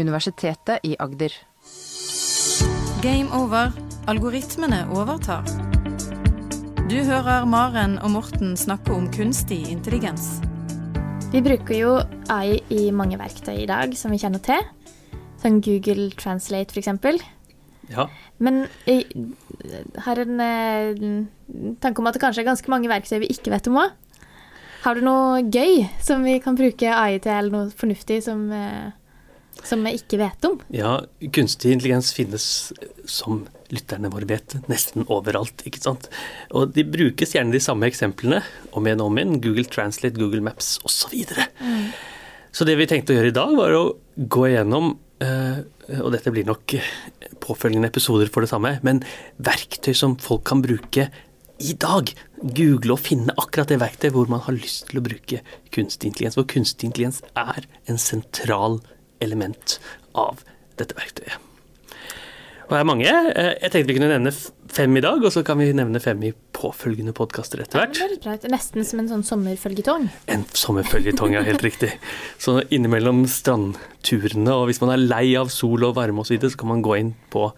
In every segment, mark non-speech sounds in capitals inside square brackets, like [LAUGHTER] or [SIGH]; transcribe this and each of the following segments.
Universitetet i Agder. Game over. Algoritmene overtar. Du hører Maren og Morten snakke om kunstig intelligens. Vi bruker jo AI i mange verktøy i dag som vi kjenner til. Som Google Translate, f.eks. Ja. Men jeg har en eh, tanke om at det kanskje er ganske mange verktøy vi ikke vet om òg. Har du noe gøy som vi kan bruke AI til, eller noe fornuftig som, eh, som vi ikke vet om? ja, kunstig intelligens finnes, som lytterne våre vet, nesten overalt, ikke sant. Og de brukes gjerne de samme eksemplene om igjen og om igjen. Google Translate, Google Maps osv. Så, Mm. så det vi tenkte å gjøre i dag, var å gå igjennom eh, og dette blir nok påfølgende episoder for det samme, men verktøy som folk kan bruke i dag. Google og finne akkurat det verktøyet hvor man har lyst til å bruke kunstig intelligens. For kunstig intelligens er en sentral element av dette verktøyet. Og det er mange. Eh, Jeg tenkte vi kunne nevne fem i dag, og så kan vi nevne fem i påfølgende podkaster etter hvert. er. Nesten som en sånn sommerfølgetong. En sommerføljetong, ja, helt riktig. [LAUGHS] Så innimellom strandturene, og hvis man er lei av sol og varme osv., så, så kan man gå inn på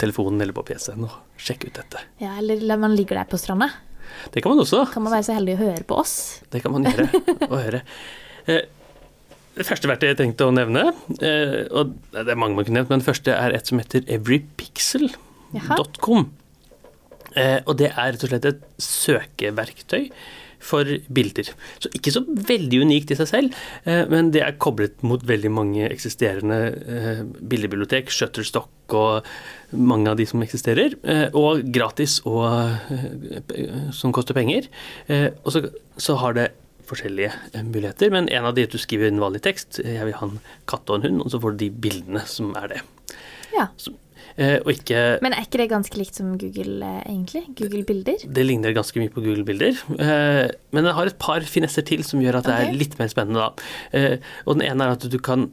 telefonen eller på PC-en og sjekke ut dette. Ja, eller man ligger der på stranda. Det kan man også. Kan man være så heldig å høre på oss? Det kan man gjøre. og høre. [LAUGHS] Det første verktøyet jeg tenkte å nevne, eh, og det er mange man kunne nevnt, men det første er et som heter everypixel.com. Eh, Og det er rett og slett et søkeverktøy for bilder. Så ikke så veldig unikt i seg selv, eh, men det er koblet mot veldig mange eksisterende bildebibliotek, Shutterstock og mange av de som eksisterer, og gratis og som koster penger. Og så, så har det forskjellige eh, muligheter, men en av de du skriver en vanlig tekst, eh, jeg vil ha en katt og en hund, og så får du de bildene som er det. Ja. Eh, Og ikke Men er ikke det ganske likt som Google, egentlig? Google Bilder? Det ligner ganske mye på Google-bilder. Eh, men det har et par finesser til som gjør at det okay. er litt mer spennende. Da. Eh, og den ene er at du kan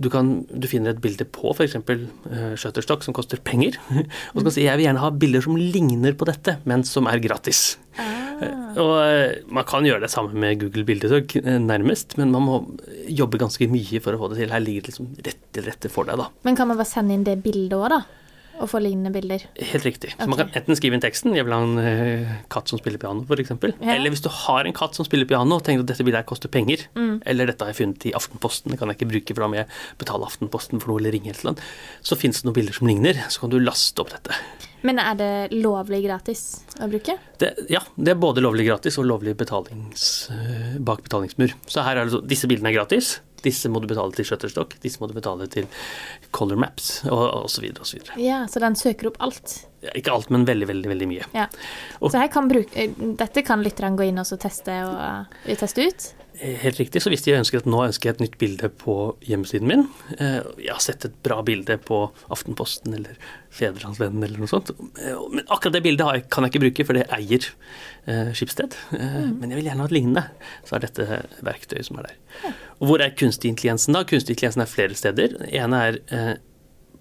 du, kan, du finner et bilde på f.eks. Uh, Shutterstock som koster penger. [LAUGHS] og så kan du si jeg vil gjerne ha bilder som ligner på dette, men som er gratis. Eh, og eh, man kan gjøre det samme med Google Bildesøk, eh, nærmest, men man må jobbe ganske mye for å få det til. Her ligger det liksom rett til rette for deg, da. Men kan man bare sende inn det bildet òg, da? Og få lignende bilder? Helt riktig. Så man kan enten skrive inn teksten, jeg vil ha en uh, katt som spiller piano, f.eks. Ja. Eller hvis du har en katt som spiller piano og tenker at dette bildet her koster penger, Mm. eller dette har jeg funnet i Aftenposten, det kan jeg ikke bruke for da må jeg betale Aftenposten for noe eller ringe et eller annet, så finnes det noen bilder som ligner, så kan du laste opp dette. Men er det lovlig gratis å bruke? Det, ja, det er både lovlig gratis og lovlig betalings, eh, bak betalingsmur. Så her er det så, disse bildene er gratis, disse må du betale til Shutterstock, disse må du betale til Color Maps, og, og så videre. Ja, så den søker opp alt? Ja, Ikke alt, men veldig, veldig, veldig mye. Ja. Og- Så her kan bruke, eh, dette kan lytterne gå inn og teste, og, eh, teste ut? Helt riktig. Så hvis de ønsker at nå ønsker jeg et nytt bilde på hjemmesiden min eh, Jeg har sett et bra bilde på Aftenposten eller Fedrelandsvennen eller noe sånt. eh, Men akkurat det bildet jeg, kan jeg ikke bruke, for det eier eh, Skipsted. Mm. Men jeg vil gjerne ha et lignende. Så er dette verktøyet som er der. Og hvor er kunstig intelligensen da? Kunstig intelligensen er flere steder. Det ene er eh,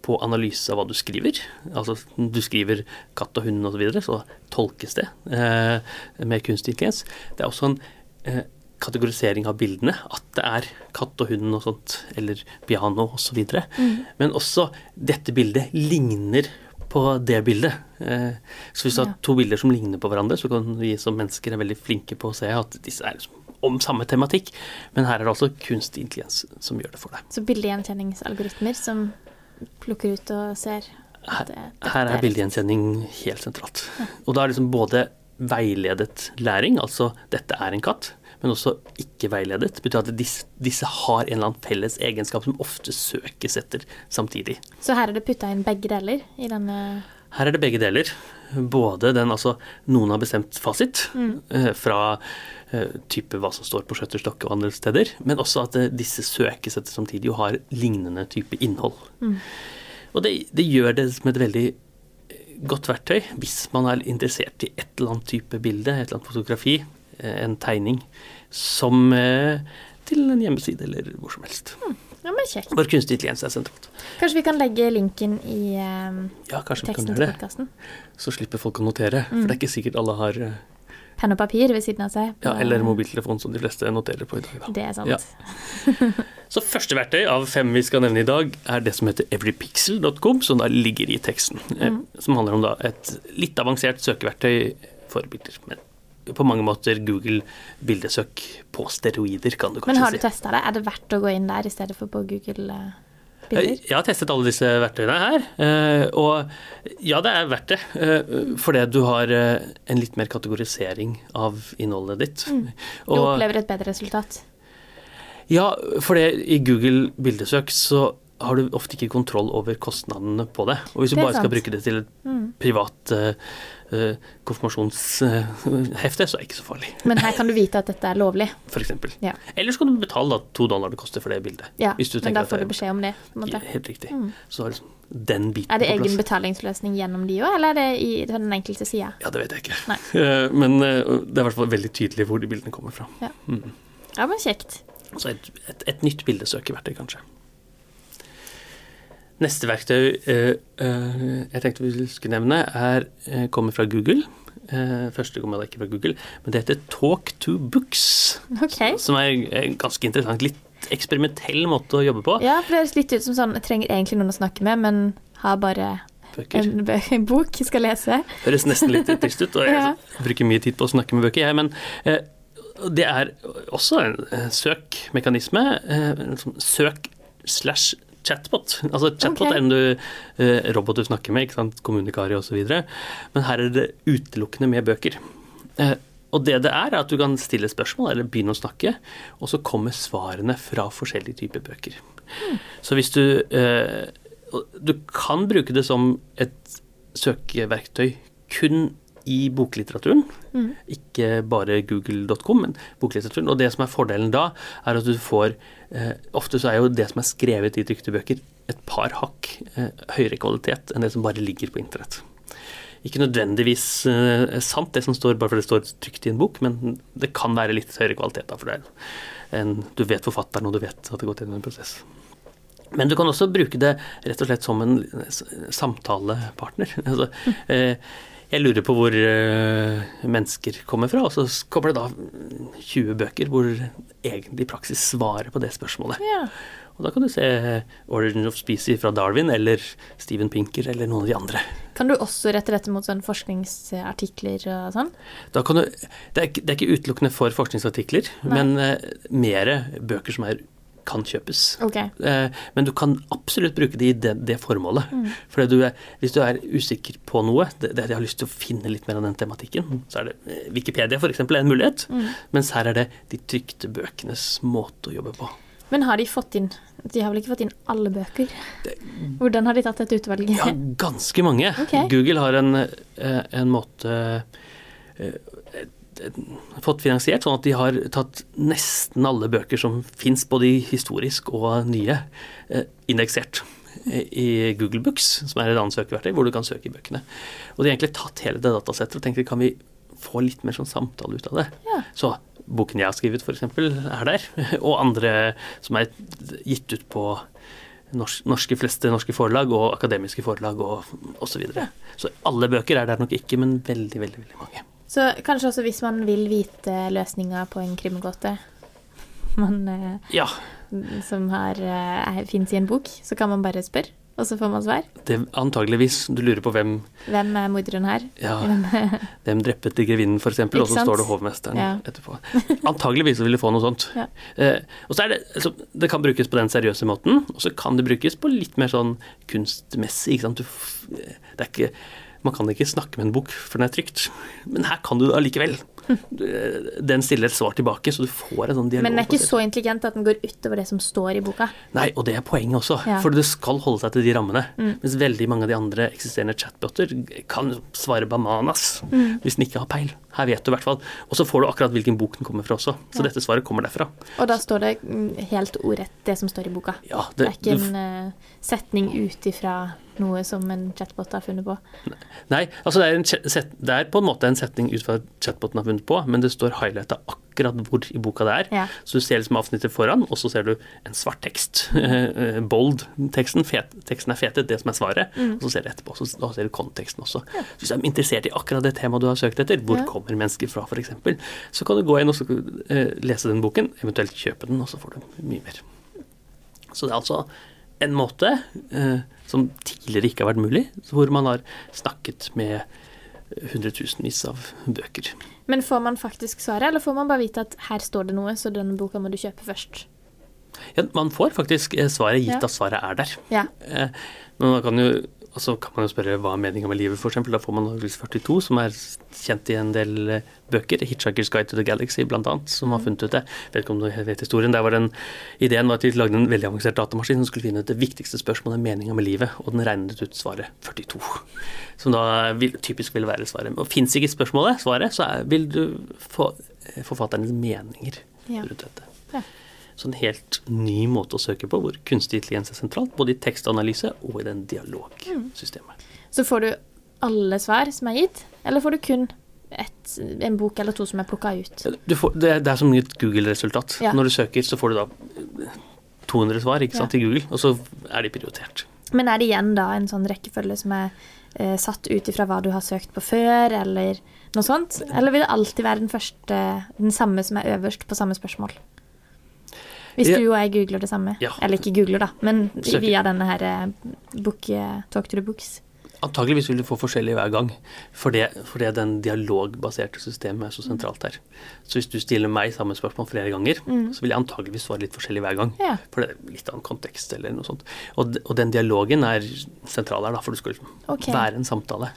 på analyse av hva du skriver. Altså du skriver katt og hund osv., så, videre, så tolkes det eh, med kunstig intelligens. Det er også en eh, kategorisering av bildene. At det er katt og hund og sånt, eller piano osv. Mm. Men også dette bildet ligner på det bildet. Eh, så hvis du Ja. har to bilder som ligner på hverandre, så kan vi som mennesker er veldig flinke på å se at disse er liksom om samme tematikk. Men her er det altså kunstig intelligens som gjør det for deg. Så bildegjenkjenningsalgoritmer som plukker ut og ser Her, her er bildegjenkjenning helt sentralt. Og da er liksom både veiledet læring, altså dette er en katt, men også ikke veiledet. Det betyr at disse, disse har en eller annen felles egenskap som ofte søkes etter samtidig. Så her er det putta inn begge deler i denne Her er det begge deler. Både den, altså noen har bestemt fasit eh, fra eh, type hva som står på Shutterstock og andre steder, men også at eh, disse søkes etter samtidig og har lignende type innhold. Og det, det gjør det som et veldig godt verktøy hvis man er interessert i et eller annet type bilde, et eller annet fotografi, en tegning, som til en hjemmeside eller hvor som helst. Men kjekt. Bare kunstig intelligens er sentralt. Kanskje vi kan legge linken i eh, Ja, teksten til podkasten. Så slipper folk å notere. For det er ikke sikkert alle har uh, penn og papir ved siden av seg. Ja, eller mobiltelefon, som de fleste noterer på i dag. Da. Det er sant. Ja. [LAUGHS] Så første verktøy av fem vi skal nevne i dag, er det som heter everypixel.com, som da ligger i teksten. eh, Mm. Som handler om da et litt avansert søkeverktøy for bilder. Men på mange måter Google bildesøk på steroider, kan du kanskje si. Men har du si. testa det? Er det verdt å gå inn der i stedet for på Google eh, bilder? jeg har testet alle disse verktøyene her, eh, og ja, det er verdt det. eh, Fordi du har eh, en litt mer kategorisering av innholdet ditt. Mm. Du Og- opplever et bedre resultat. Ja, for i Google bildesøk så har du ofte ikke kontroll over kostnadene på det. Og hvis du bare sant. skal bruke det til et Mm. privat uh, konfirmasjonshefte, så er det ikke så farlig, Men her kan du vite at dette er lovlig. [LAUGHS] f.eks. Ja. Eller så kan du betale da, to dollar det koster for det bildet. Ja, men da får du beskjed om det. Helt riktig. Mm. Så liksom den biten Er det egen betalingsløsning gjennom de òg, eller er det i den enkelte sida? Ja, det vet jeg ikke. [LAUGHS] Eh, Men uh, det er i hvert fall veldig tydelig hvor de bildene kommer fra. Ja. Mm. Ja, men kjekt. Så et, et, et nytt bildesøkeverktøy, kanskje. Neste verktøy eh, eh, jeg tenkte vi skulle nevne, er, eh, kommer fra Google. Første kommer da ikke fra Google, men det heter Talk to Books. Okay. Som er ganske interessant, litt eksperimentell måte å jobbe på. Ja, for det høres litt ut som sånn Jeg trenger egentlig noen å snakke med, men har bare Bøker. en, en bok jeg skal lese. Høres nesten litt trist ut, og jeg [LAUGHS] Ja. bruker mye tid på å snakke med bøker, jeg. Men eh, det er også en søkmekanisme. Eh, sånn søk slash chatbot. Altså chatbot okay. er en du, eh, robot du snakker med, ikke sant? kommunikari osv. Men her er det utelukkende med bøker. Eh, og det det er, er at du kan stille spørsmål eller begynne å snakke, og så kommer svarene fra forskjellige typer bøker. Så hvis du eh, Du kan bruke det som et søkeverktøy kun i boklitteraturen. Mm. Ikke bare google.com, men boklitteraturen. Og det som er fordelen da, er at du får eh, Ofte så er jo det som er skrevet i trykte bøker, et par hakk eh, høyere kvalitet enn det som bare ligger på internett. Ikke nødvendigvis eh, sant, det som står bare fordi det står trygt i en bok, men det kan være litt høyere kvalitet. da, for deg enn Du vet forfatteren, og du vet at det har gått gjennom en prosess. Men du kan også bruke det rett og slett som en samtalepartner. [LAUGHS] Altså, eh, jeg lurer på hvor eh, mennesker kommer fra, og så kommer det da 20 bøker hvor egentlig praksis svarer på det spørsmålet. Ja. Og da kan du se 'Origin of Species' fra Darwin, eller Steven Pinker, eller noen av de andre. Kan du også rette dette mot sånn forskningsartikler og sånn? Da kan du, det, er, det er ikke utelukkende for forskningsartikler, Nei. men uh, mer bøker som er, kan kjøpes. Okay. Eh, Men du kan absolutt bruke det i det, det formålet. Mm. For er, hvis du er usikker på noe, det, det, jeg har lyst til å finne litt mer av den tematikken, så er det eh, Wikipedia f.eks. en mulighet. Mm. Mens her er det de trykte bøkenes måte å jobbe på. Men har de fått inn De har vel ikke fått inn alle bøker? Hvordan har de tatt dette utvalget? Ja, ganske mange. Okay. Google har en, eh, en måte eh, fått finansiert, sånn at de har tatt nesten alle bøker som fins, både historisk og nye, eh, indeksert eh, i Google Books, som er et annet søkeverktøy, hvor du kan søke i bøkene. Og de har egentlig tatt hele det datasettet og tenkt kan vi få litt mer sånn samtale ut av det. Ja. Så boken jeg har skrevet, f.eks., er der. [LAUGHS] Og andre som er gitt ut på norske fleste norske forlag og akademiske forlag og osv. Så, videre. så alle bøker er der nok ikke, men veldig, veldig, veldig mange. Så kanskje også hvis man vil vite løsninga på en krimgåte [LAUGHS] man, eh, Ja, som har, eh, fins i en bok, så kan man bare spørre, og så får man svar. det antageligvis. Du lurer på hvem, Hvem er morderen her? ja, [LAUGHS] Hvem- hvem drepte grevinnen, f.eks., og så står det hovmesteren Ja. etterpå. Antageligvis vil du få noe sånt. Ja. Eh, og så er det, altså, det kan brukes på den seriøse måten, og så kan det brukes på litt mer sånn kunstmessig. Ikke sant? Du, det er ikke, man kan ikke snakke med en bok for den er trygt, men her kan du det allikevel. Den stiller et svar tilbake, så du får en sånn dialog. Men den er ikke så intelligent at den går utover det som står i boka. Nei, og det er poenget også, Ja. for det skal holde seg til de rammene. Mm. Mens veldig mange av de andre eksisterende chatboter kan svare bananas Mm. hvis den ikke har peil. Her vet du i hvert fall. Og så får du akkurat hvilken bok den kommer fra også. Så Ja. dette svaret kommer derfra. Og da står det helt ordrett det som står i boka. Ja, Det det, er ikke en eh, setning ut ifra noe som en chatbot har funnet på. Nei, altså det er, en, det er på en måte en setning ut fra at chatboten har funnet på, men det står highlighta akkurat hvor i boka det er. Ja. Så du ser liksom avsnittet foran, og så ser du en svart tekst. eh, Bold teksten. Fet, teksten er fetet, det som er svaret. Mm. Og så ser du etterpå, så da ser du konteksten også. Så hvis du er interessert i akkurat det temaet du har søkt etter, hvor Ja. kommer mennesker fra f.eks., så kan du gå inn og så, uh, lese den boken, eventuelt kjøpe den, og så får du mye mer. Så det er altså en måte eh, som tidligere ikke har vært mulig, hvor man har snakket med hundretusenvis av bøker. Men får man faktisk svaret, eller får man bare vite at her står det noe, så denne boka må du kjøpe først? Ja, man får faktisk eh, svaret gitt Ja. at svaret er der. Ja. Eh, men man kan jo, og så kan man jo spørre hva er meninga med livet, f.eks. Da får man Novellis 42, som er kjent i en del eh, bøker. 'Hitchhiker's Guide to the Galaxy', annet, som har funnet ut det. Vet ikke om du vet historien. Der var den, ideen var at de lagde en veldig avansert datamaskin som skulle finne ut det viktigste spørsmålet, meninga med livet, og den regnet ut svaret 42. Som da vil, typisk vil være svaret. Og fins ikke spørsmålet, svaret, så er, vil du få eh, forfatternes meninger rundt dette. Ja. Så en helt ny måte å søke på, hvor kunstig intelligens er sentralt, både i tekstanalyse og i den dialogsystemet. Så får du alle svar som er gitt, eller får du kun et, en bok eller to som er plukka ut? Du får, det, det er som et Google-resultat. Ja. Når du søker, så får du da 200 svar ikke sant, Ja. til Google, og så er de prioritert. Men er det igjen da en sånn rekkefølge som er eh, satt ut ifra hva du har søkt på før, eller noe sånt? Eller vil det alltid være den første, den samme som er øverst på samme spørsmål? Hvis du og jeg googler det samme. Ja. Eller ikke googler, da, men Søker. via denne her eh, book, eh, Talk to the Books. Antageligvis vil du få forskjellig hver gang, fordi, fordi den dialogbaserte systemet er så sentralt her. Så hvis du stiller meg samme spørsmål flere ganger, så vil jeg antageligvis svare litt forskjellig hver gang. Mm. Ja. For det er litt annen kontekst eller noe sånt. Og, og den dialogen er sentral her, da, for du skal okay. Være en samtale.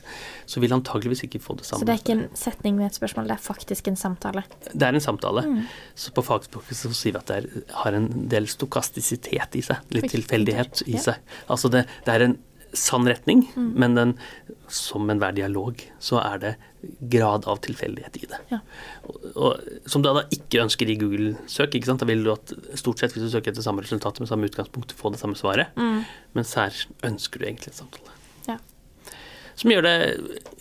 Så vil antageligvis ikke få det samme. Så det er ikke en setning med et spørsmål, det er faktisk en samtale. Det er en samtale. Mm. Så på fagspråket så sier vi at det er, har en del stokastisitet i seg. Litt tilfeldighet i seg. Altså det, det er en sann retning, Mm. men den, som enhver dialog, så er det grad av tilfeldighet i det. Ja. Og, og, som du da ikke ønsker i Google-søk, ikke sant? da vil du at stort sett hvis du søker etter samme resultat med samme utgangspunkt, få det samme svaret. Mm. Mens her ønsker du egentlig en samtale. Ja. Som gjør det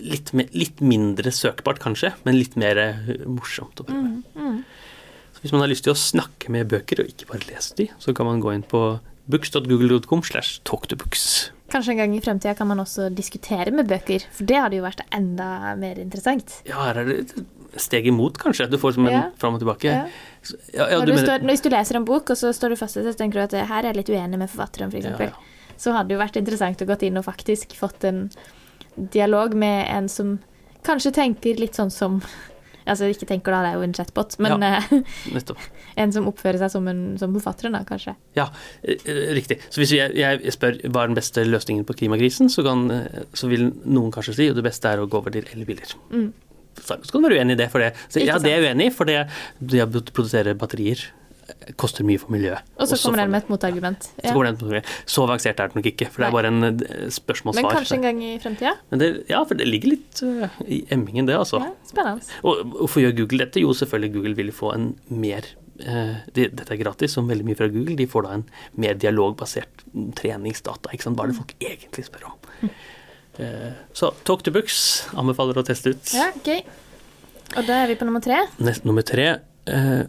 litt, litt mindre søkbart, kanskje, men litt mer eh, morsomt å prøve. Mm. Så hvis man har lyst til å snakke med bøker, og ikke bare lese de, så kan man gå inn på books.google.com slash talktobooks. Kanskje en gang i fremtida kan man også diskutere med bøker, for det hadde jo vært enda mer interessant. Ja, her er det et steg imot, kanskje. Du får som en Ja. fram og tilbake. Ja. Ja, ja, du du står, hvis du leser en bok, og så står du fast i det, så tenker du at eh, her er jeg litt uenig med forfatteren, f.eks. For ja. Så hadde det jo vært interessant å gått inn og faktisk fått en dialog med en som kanskje tenker litt sånn som Altså ikke tenker da, det er jo en chatbot, men ja, [LAUGHS] Nettopp. en som oppfører seg som, en, som forfatteren, da, kanskje. Ja, eh, eh, riktig. Så hvis jeg, jeg spør hva er den beste løsningen på klimakrisen, så, kan, eh, så vil noen kanskje si at det beste er å gå over til elbiler. Mm. Så kan du være uenig i det, for det. Så, ja, det er jeg uenig i, for det, det å produsere batterier eh, koster mye for miljøet. Og så kommer den med et motargument. Så Ja. på- Så avansert er det nok ikke, for det er bare en spørsmålssvar. Men kanskje en gang i fremtida? Men det, ja, for det ligger litt eh, i emmingen, det, altså. Ja, spennende. Og hvorfor gjør Google dette? Jo, selvfølgelig Google vil få en mer eh, de, Dette er gratis, som veldig mye fra Google. De får da en mer dialogbasert treningsdata. ikke sant? Er det folk egentlig spør om? Eh, så Talk to Books anbefaler å teste ut. Ja, gøy. Og da er vi på nummer tre. Nest, nummer tre. Eh,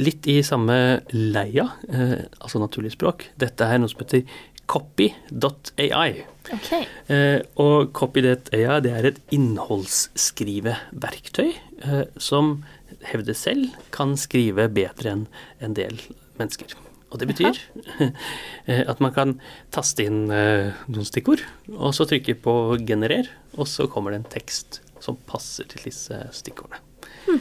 litt i samme leia, eh, altså naturlig språk. Dette er noe som heter copy.ai. Ok. Eh, og copy.ai det er et innholdsskriveverktøy eh, som hevder selv kan skrive bedre enn en del mennesker. Og det betyr eh, at man kan taste inn eh, noen stikkord, og så trykke på 'generer', og så kommer det en tekst som passer til disse stikkordene. Så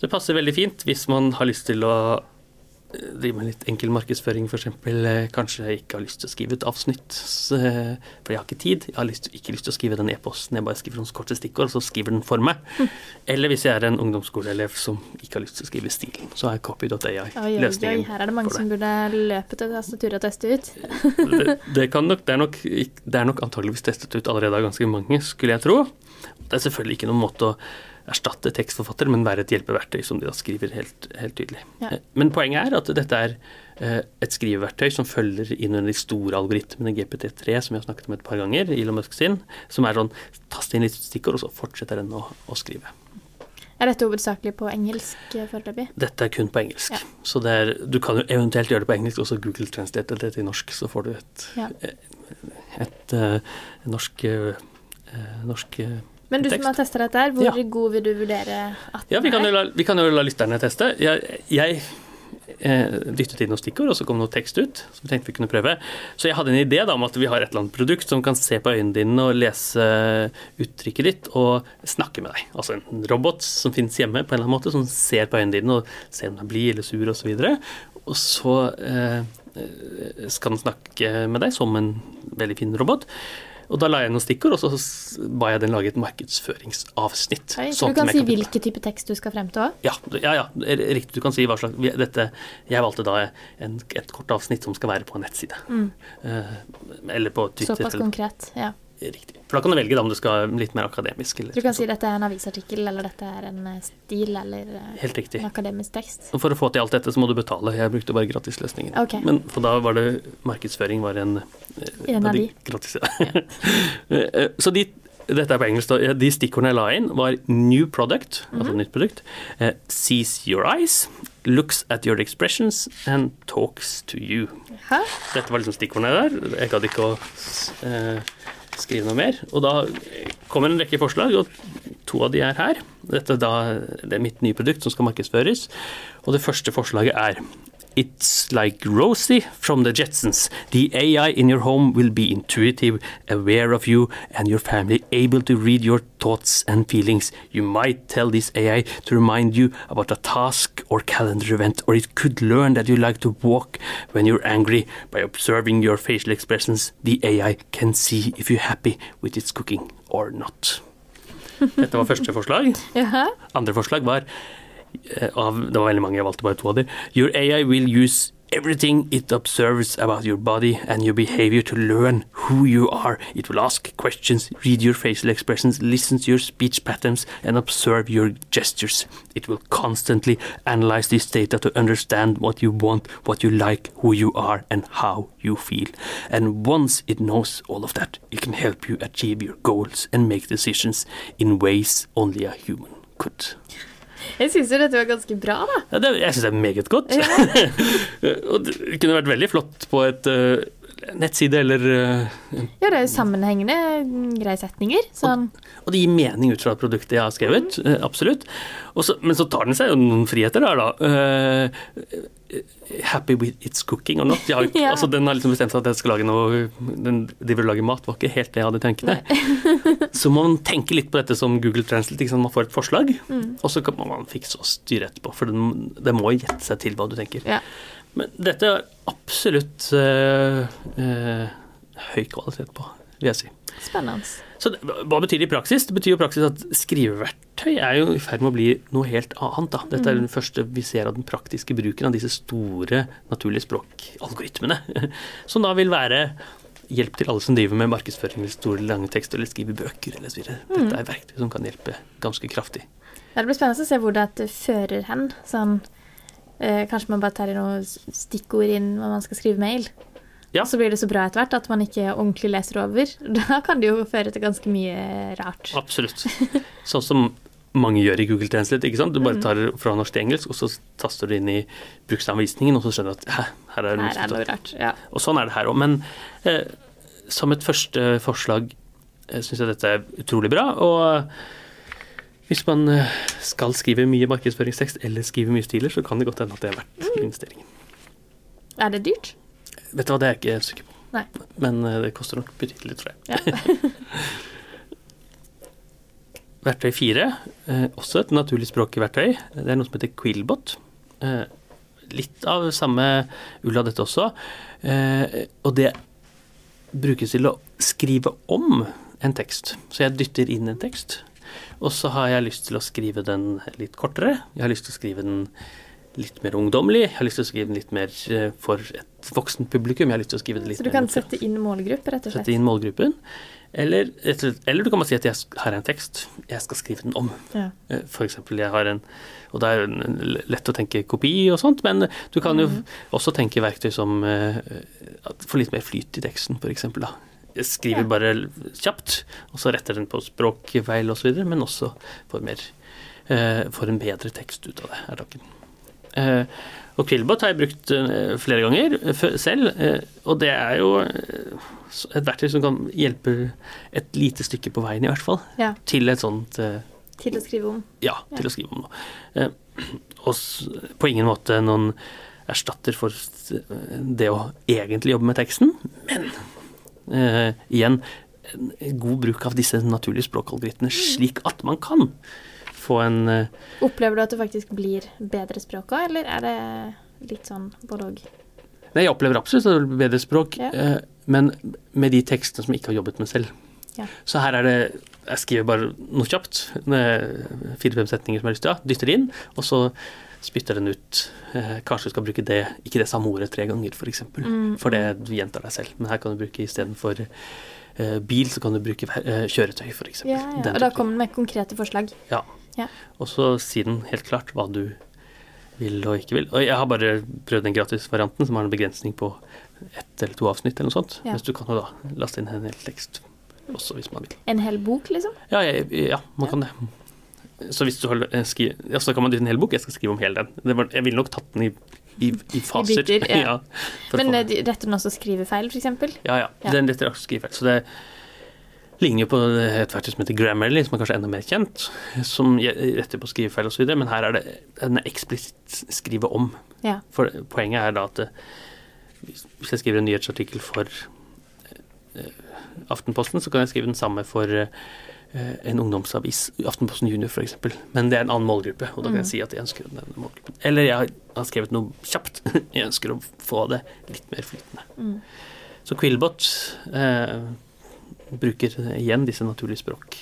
det passer veldig fint hvis man har lyst til å eh, drive med litt enkel markedsføring, f.eks. Kanskje jeg ikke har lyst til å skrive et avsnitt, så, eh, for jeg har ikke tid. Jeg har lyst, ikke lyst til å skrive den e-posten, jeg bare skriver noen korte stikkord, og så skriver den for meg. Eller hvis jeg er en ungdomsskoleelev som ikke har lyst til å skrive stilen, så er copy.ai Oi, oi, løsningen. her er det mange som burde løpe til tastaturet og teste ut. [LAUGHS] det, det, kan nok, det, er nok, det er nok antageligvis testet ut allerede av ganske mange, skulle jeg tro. Det er selvfølgelig ikke noen måte å erstatte tekstforfatter, men være et hjelpeverktøy som de da skriver helt, helt tydelig. Ja. Eh, Men poenget er at dette er eh, et skriveverktøy som følger inn under de store algoritmene GPT3, som vi har snakket om et par ganger, Elon Musk sin, som er sånn tast inn litt stikkord, og så fortsetter den å, å skrive. Er dette hovedsakelig på engelsk eh, foreløpig? Dette er kun på engelsk. Ja. Så er, du kan jo eventuelt gjøre det på engelsk, og så Google Translate det til norsk, så får du et, Ja. et, norsk, eh, norsk eh, Men du som har testa dette, her, hvor Ja. god vil du vurdere at Ja, vi kan er? la, vi kan jo la lytterne teste. Jeg, jeg eh, dyttet inn noen stikkord, og så kom noe tekst ut. som vi tenkte vi kunne prøve. Så jeg hadde en idé da, om at vi har et eller annet produkt som kan se på øynene dine og lese uttrykket ditt og snakke med deg. Altså en robot som finnes hjemme på en eller annen måte, som ser på øynene dine og ser om du er blid eller sur osv. Og, så videre. og så eh, eh, skal den snakke med deg som en veldig fin robot. Og da la jeg noen stikkord, og så ba jeg den lage et markedsføringsavsnitt. Sånn Så at du kan si hvilken type tekst du skal frem til òg? ja, ja, ja, riktig. Du kan si hva slags dette, Jeg valgte da en, et kort avsnitt som skal være på en nettside. Eh, eller på Twitter. Mm. Såpass konkret. Ja. Riktig. For da kan du velge da, om du skal litt mer akademisk. Eller, Du kan si dette er en avisartikkel, eller dette er en eh, stil, eller eh, Helt riktig. en akademisk tekst. For å få til alt dette, så må du betale. Jeg brukte bare gratisløsningen. Ok. Men for da var det markedsføring var en, eh, En av de. Gratis, ja. [LAUGHS] Så de, dette er på engelsk. da. De stikkordene jeg la inn, var new product, Mhm. altså nytt produkt, uh, sees your eyes, looks at your expressions and talks to you. Hæ? Dette var liksom stikkordene der. Jeg gadd ikke å eh, skrive noe mer. Og da kommer en rekke forslag, og to av de er her. Dette er da det er mitt nye produkt som skal markedsføres. Og det første forslaget er It's like Rosie from the Jetsons. The AI in your home will be intuitive, aware of you and your family, able to read your thoughts and feelings. You might tell this AI to remind you about a task or calendar event, or it could learn that you like to walk when you're angry. By observing your facial expressions, the AI can see if you're happy with its cooking or not. [LAUGHS] Dette var første forslag. Andre forslag var Eh, av, Det var veldig mange, jeg valgte bare to av dem. Your AI will use everything it observes about your body and your behavior to learn who you are. It will ask questions, read your facial expressions, listen to your speech patterns, and observe your gestures. It will constantly analyze this data to understand what you want, what you like, who you are, and how you feel. And once it knows all of that, it can help you achieve your goals and make decisions in ways only a human could. Jeg syns jo dette var ganske bra, da. Ja, det, jeg syns det er meget godt. [LAUGHS] og det kunne vært veldig flott på et eh, nettside eller eh, Ja, det er sammenhengende mm, greie setninger. Sånn Og det gir mening ut fra produktet jeg har skrevet, Mm. absolutt. Og så, men så tar den seg jo noen friheter der, da. Uh, happy with its cooking or not. Har, [LAUGHS] Ja. altså, den har liksom bestemt seg at jeg skal lage noe Den driver og lager mat, var ikke helt det jeg hadde tenkt meg. Så man tenke litt på dette som Google Translate. Sant? Man får et forslag, og så kan man fikse og styre etterpå. For det må gjette seg til hva du tenker. Ja. Men dette er absolutt eh, eh, høy kvalitet på, vil jeg si. spennende. Så det, hva betyr det i praksis? Det betyr jo i praksis at skriveverktøy er jo i ferd med å bli noe helt annet. Da. Dette er den første vi ser av den praktiske bruken av disse store naturlige språkalgoritmene. [LAUGHS] Som da vil være hjelp til alle som driver med markedsføring eller store, lange tekster eller skriver bøker eller så videre. Dette er verktøy som kan hjelpe ganske kraftig. Ja, det blir spennende å se hvor det fører hen. Sånn, eh, kanskje man bare tar i noen stikkord inn når man skal skrive mail. Ja. Så blir det så bra etter hvert at man ikke ordentlig leser over. [LAUGHS] Da kan det jo føre til ganske mye rart. Absolutt. Sånn som mange gjør i Google Translate. ikke sant? Du bare tar fra norsk til engelsk, og så taster du inn i bruksanvisningen, og så skjønner du at her er det Her er noe rart. Ja. Og sånn er det her òg. Men eh, som et første forslag eh, syns jeg dette er utrolig bra. Og hvis man eh, skal skrive mye markedsføringstekst eller skrive mye stiler, så kan det godt hende at det er verdt investeringen. Er det dyrt? Vet du hva, det er jeg ikke sikker på. Nei. Men eh, det koster nok betydelig, tror jeg. Ja. [LAUGHS] Verktøy fire, eh, også et naturlig språkverktøy. Det er noe som heter Quillbot. Litt av samme ull av dette også. Og det brukes til å skrive om en tekst. Så jeg dytter inn en tekst, og så har jeg lyst til å skrive den litt kortere. Jeg har lyst til å skrive den litt mer ungdommelig. Jeg har lyst til å skrive den litt mer eh, for et voksent publikum. Jeg har lyst til å skrive det litt Så du kan sette inn målgruppe, rett og slett? Sette inn målgruppen. Eller, eller du kan bare si at jeg, har en tekst, jeg skal skrive den om. Ja. Eh, For eksempel, jeg har en Og det er jo lett å tenke kopi og sånt, men du kan jo mm. også tenke verktøy som Få får litt mer flyt i teksten, for eksempel, da. Skriver Ja. bare kjapt, og så retter den på språkfeil osv., men også får mer eh, Får en bedre tekst ut av det, er tanken. Eh, og Quillbot har jeg brukt eh, flere ganger selv, eh, og det er jo eh, et verktøy som kan hjelpe et lite stykke på veien, i hvert fall, Ja. til et sånt Til å skrive om. ja, til å skrive om noe. Eh, og på ingen måte noen erstatter for det å egentlig jobbe med teksten, men eh, igjen god bruk av disse naturlige språkalgoritmene, slik at man kan få en eh, Opplever du at det faktisk blir bedre språk òg, eller er det litt sånn både òg? Nei, jeg opplever absolutt at det blir bedre språk, Ja. eh, men med de tekstene som jeg ikke har jobbet med selv. Ja. Så her er det Jeg skriver bare noe kjapt, fire-fem setninger som jeg har lyst til å ha, dytter det inn, og så spytter den ut. Eh, kanskje du skal bruke det, ikke det samme ordet tre ganger, f.eks. For, eksempel. Mm. for det du gjentar deg selv. Men her kan du bruke istedenfor uh, bil, så kan du bruke uh, kjøretøy, f.eks. Ja, ja. Og da kommer den med konkrete forslag. Ja. Ja. Og så sier den helt klart hva du vil og ikke vil. Og jeg har bare prøvd den gratisvarianten, som har en begrensning på ett eller to avsnitt eller noe sånt. Ja. Mens du kan jo da laste inn en hel tekst også, hvis man vil. En hel bok, liksom? Ja, jeg, ja man Ja. kan det. Så hvis du har eh, skri, ja, så kan man dytte en hel bok. Jeg skal skrive om hele den. Det var, jeg ville nok tatt den i, i, i faser. biter, ja. [LAUGHS] ja, Men eh, de- retter den også skrivefeil, f.eks.? ja, ja. Ja. Den retter også skrivefeil. Så det ligner jo på et verktøy som heter Grammarly, som er kanskje enda mer kjent, som retter på skrivefeil osv., men her er det en eksplisitt skrive om. Ja. For poenget er da at hvis hvis jeg skriver en nyhetsartikkel for eh, Aftenposten, så kan jeg skrive den samme for eh, en ungdomsavis, Aftenposten Junior f.eks. Men det er en annen målgruppe, og da kan Mm. jeg si at jeg ønsker denne målgruppen. Eller jeg har- skrevet noe kjapt. [LAUGHS] Jeg ønsker å få det litt mer flytende. Mm. Så Quillbot eh, bruker igjen disse naturlige språk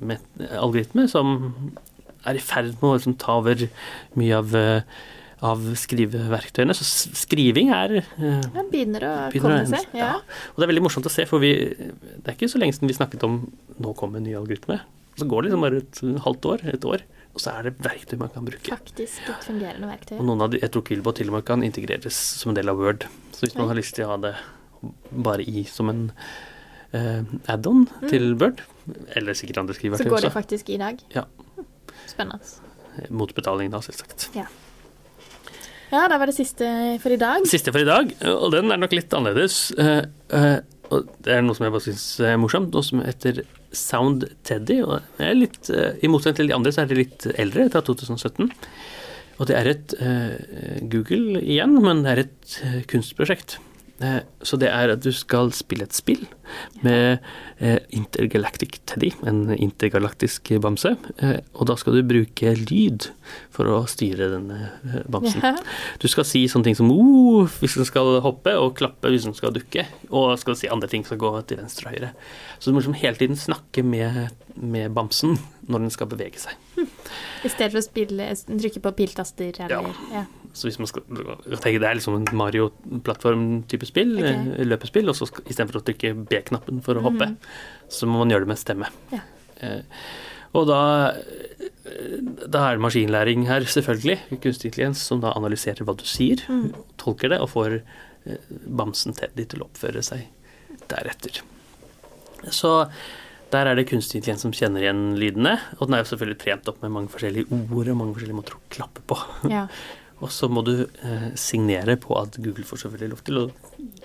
med algoritmer som er i ferd med å liksom ta over mye av, eh, av skriveverktøyene. Så skriving er eh, Ja, begynner å komme seg. Ja. Og det er veldig morsomt å se, for vi, det er ikke så lenge siden vi snakket om nå kommer en ny algoritme. Så går det liksom bare et halvt år, et år, og så er det verktøy man kan bruke. Faktisk et fungerende verktøy. Og noen av de, jeg tror Quillbot til og med kan integreres som en del av Word. Så hvis man har lyst til å ha det bare i som en uh, add-on til Word, eller sikkert andre Mm. Så går det faktisk i dag. Ja. Spennende. mot betaling da, selvsagt. Ja, da var det siste for i dag. Siste for i dag, og den er nok litt annerledes. eh, eh, og det er noe som jeg bare syns er morsomt, noe som heter Sound Teddy. og det er litt, eh, I motsetning til de andre så er det litt eldre, fra 2017. Og det er et Google igjen, men det er et kunstprosjekt. Så det er at du skal spille et spill med eh, Intergalactic Teddy, en intergalaktisk bamse. Eh, og da skal du bruke lyd for å styre denne eh, bamsen. Ja. Du skal si sånne ting som oh, hvis den skal hoppe, og klappe hvis den skal dukke. Og skal si andre ting som skal gå til venstre og høyre. Så du må liksom hele tiden snakke med, med bamsen når den skal bevege seg. [LAUGHS] I stedet for å spille, trykke på piltaster eller ja. Så hvis man skal tenke Det er liksom en Mario-plattform-type spill, Ok. eh, løpespill, og så istedenfor å trykke B-knappen for å hoppe, mm. så må man gjøre det med stemme. Ja. Eh, og da, eh, da er det maskinlæring her, selvfølgelig, kunstig intelligens, som da analyserer hva du sier, Mm. tolker det, og får eh, bamsen Teddy til å oppføre seg deretter. Så der er det kunstig intelligens som kjenner igjen lydene, og den er jo selvfølgelig trent opp med mange forskjellige ord og mange forskjellige måter å klappe på. ja. [LAUGHS] Og så må du eh, signere på at Google får selvfølgelig lov til å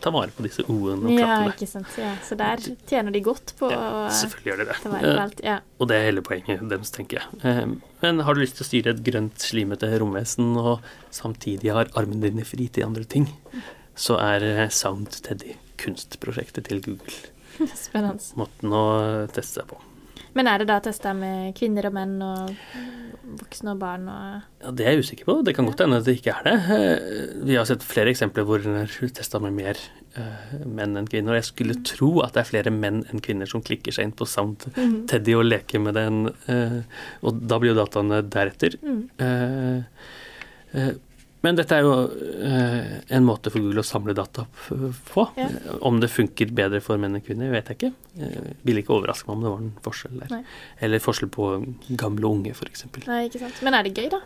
ta vare på disse ordene og ja, klappene. ikke sant. Ja. Så der tjener de godt på Ja, selvfølgelig gjør de det. på Eh, alt. Ja. og det er hele poenget deres, tenker jeg. Eh, Men har du lyst til å styre et grønt, slimete romvesen og samtidig har armen dine fri til andre ting, så er eh, Sound Teddy kunstprosjektet til Google [LAUGHS] Spennende. måten å teste seg på. Men er det da testa med kvinner og menn og voksne og barn og Ja, Det er jeg usikker på. Det kan godt hende at det ikke er det. Eh, Vi har sett flere eksempler hvor den er testa med mer eh, menn enn kvinner. Og jeg skulle tro at det er flere menn enn kvinner som klikker seg inn på Sound Mhm. Teddy og leker med den. eh, og da blir jo dataene deretter. Mm. Men dette er jo en måte for Google å samle data på. Om det funker bedre for menn enn kvinner, vet jeg ikke. Eh, Ville ikke overraske meg om det var en forskjell der. Nei. Eller forskjell på gamle og unge, f.eks. Nei, ikke sant. Men er det gøy, da?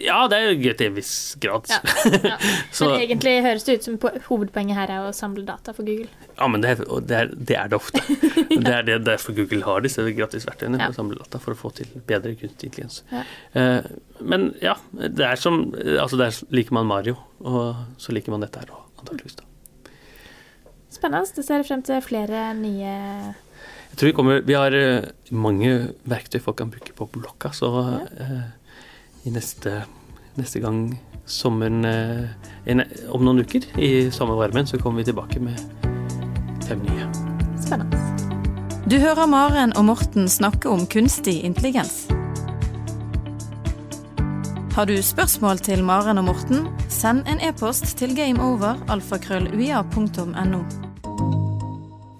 Ja, det er gøy til en viss grad. Ja. [LAUGHS] Ja. Så, Men egentlig høres det ut som po- hovedpoenget her er å samle data for Google. ja, men det er, det, er, det er det ofte. [LAUGHS] Det er det, derfor Google har disse gratisverktøyene Ja. å samle data, for å få til bedre kunstig intelligens. Ja. Eh, men ja, det er som Altså, der liker man Mario, og så liker man dette her òg, antakeligvis. da. Spennende. Det ser frem til flere nye Jeg tror Vi kommer, vi har eh, mange verktøy folk kan bruke på blokka, så eh, i neste, neste gang sommeren eh, en, Om noen uker, i sommervarmen, så kommer vi tilbake med fem nye. Spennende. Du hører Maren og Morten snakke om kunstig intelligens. Har du spørsmål til Maren og Morten, send en e-post til gameover alfakrølluia.no.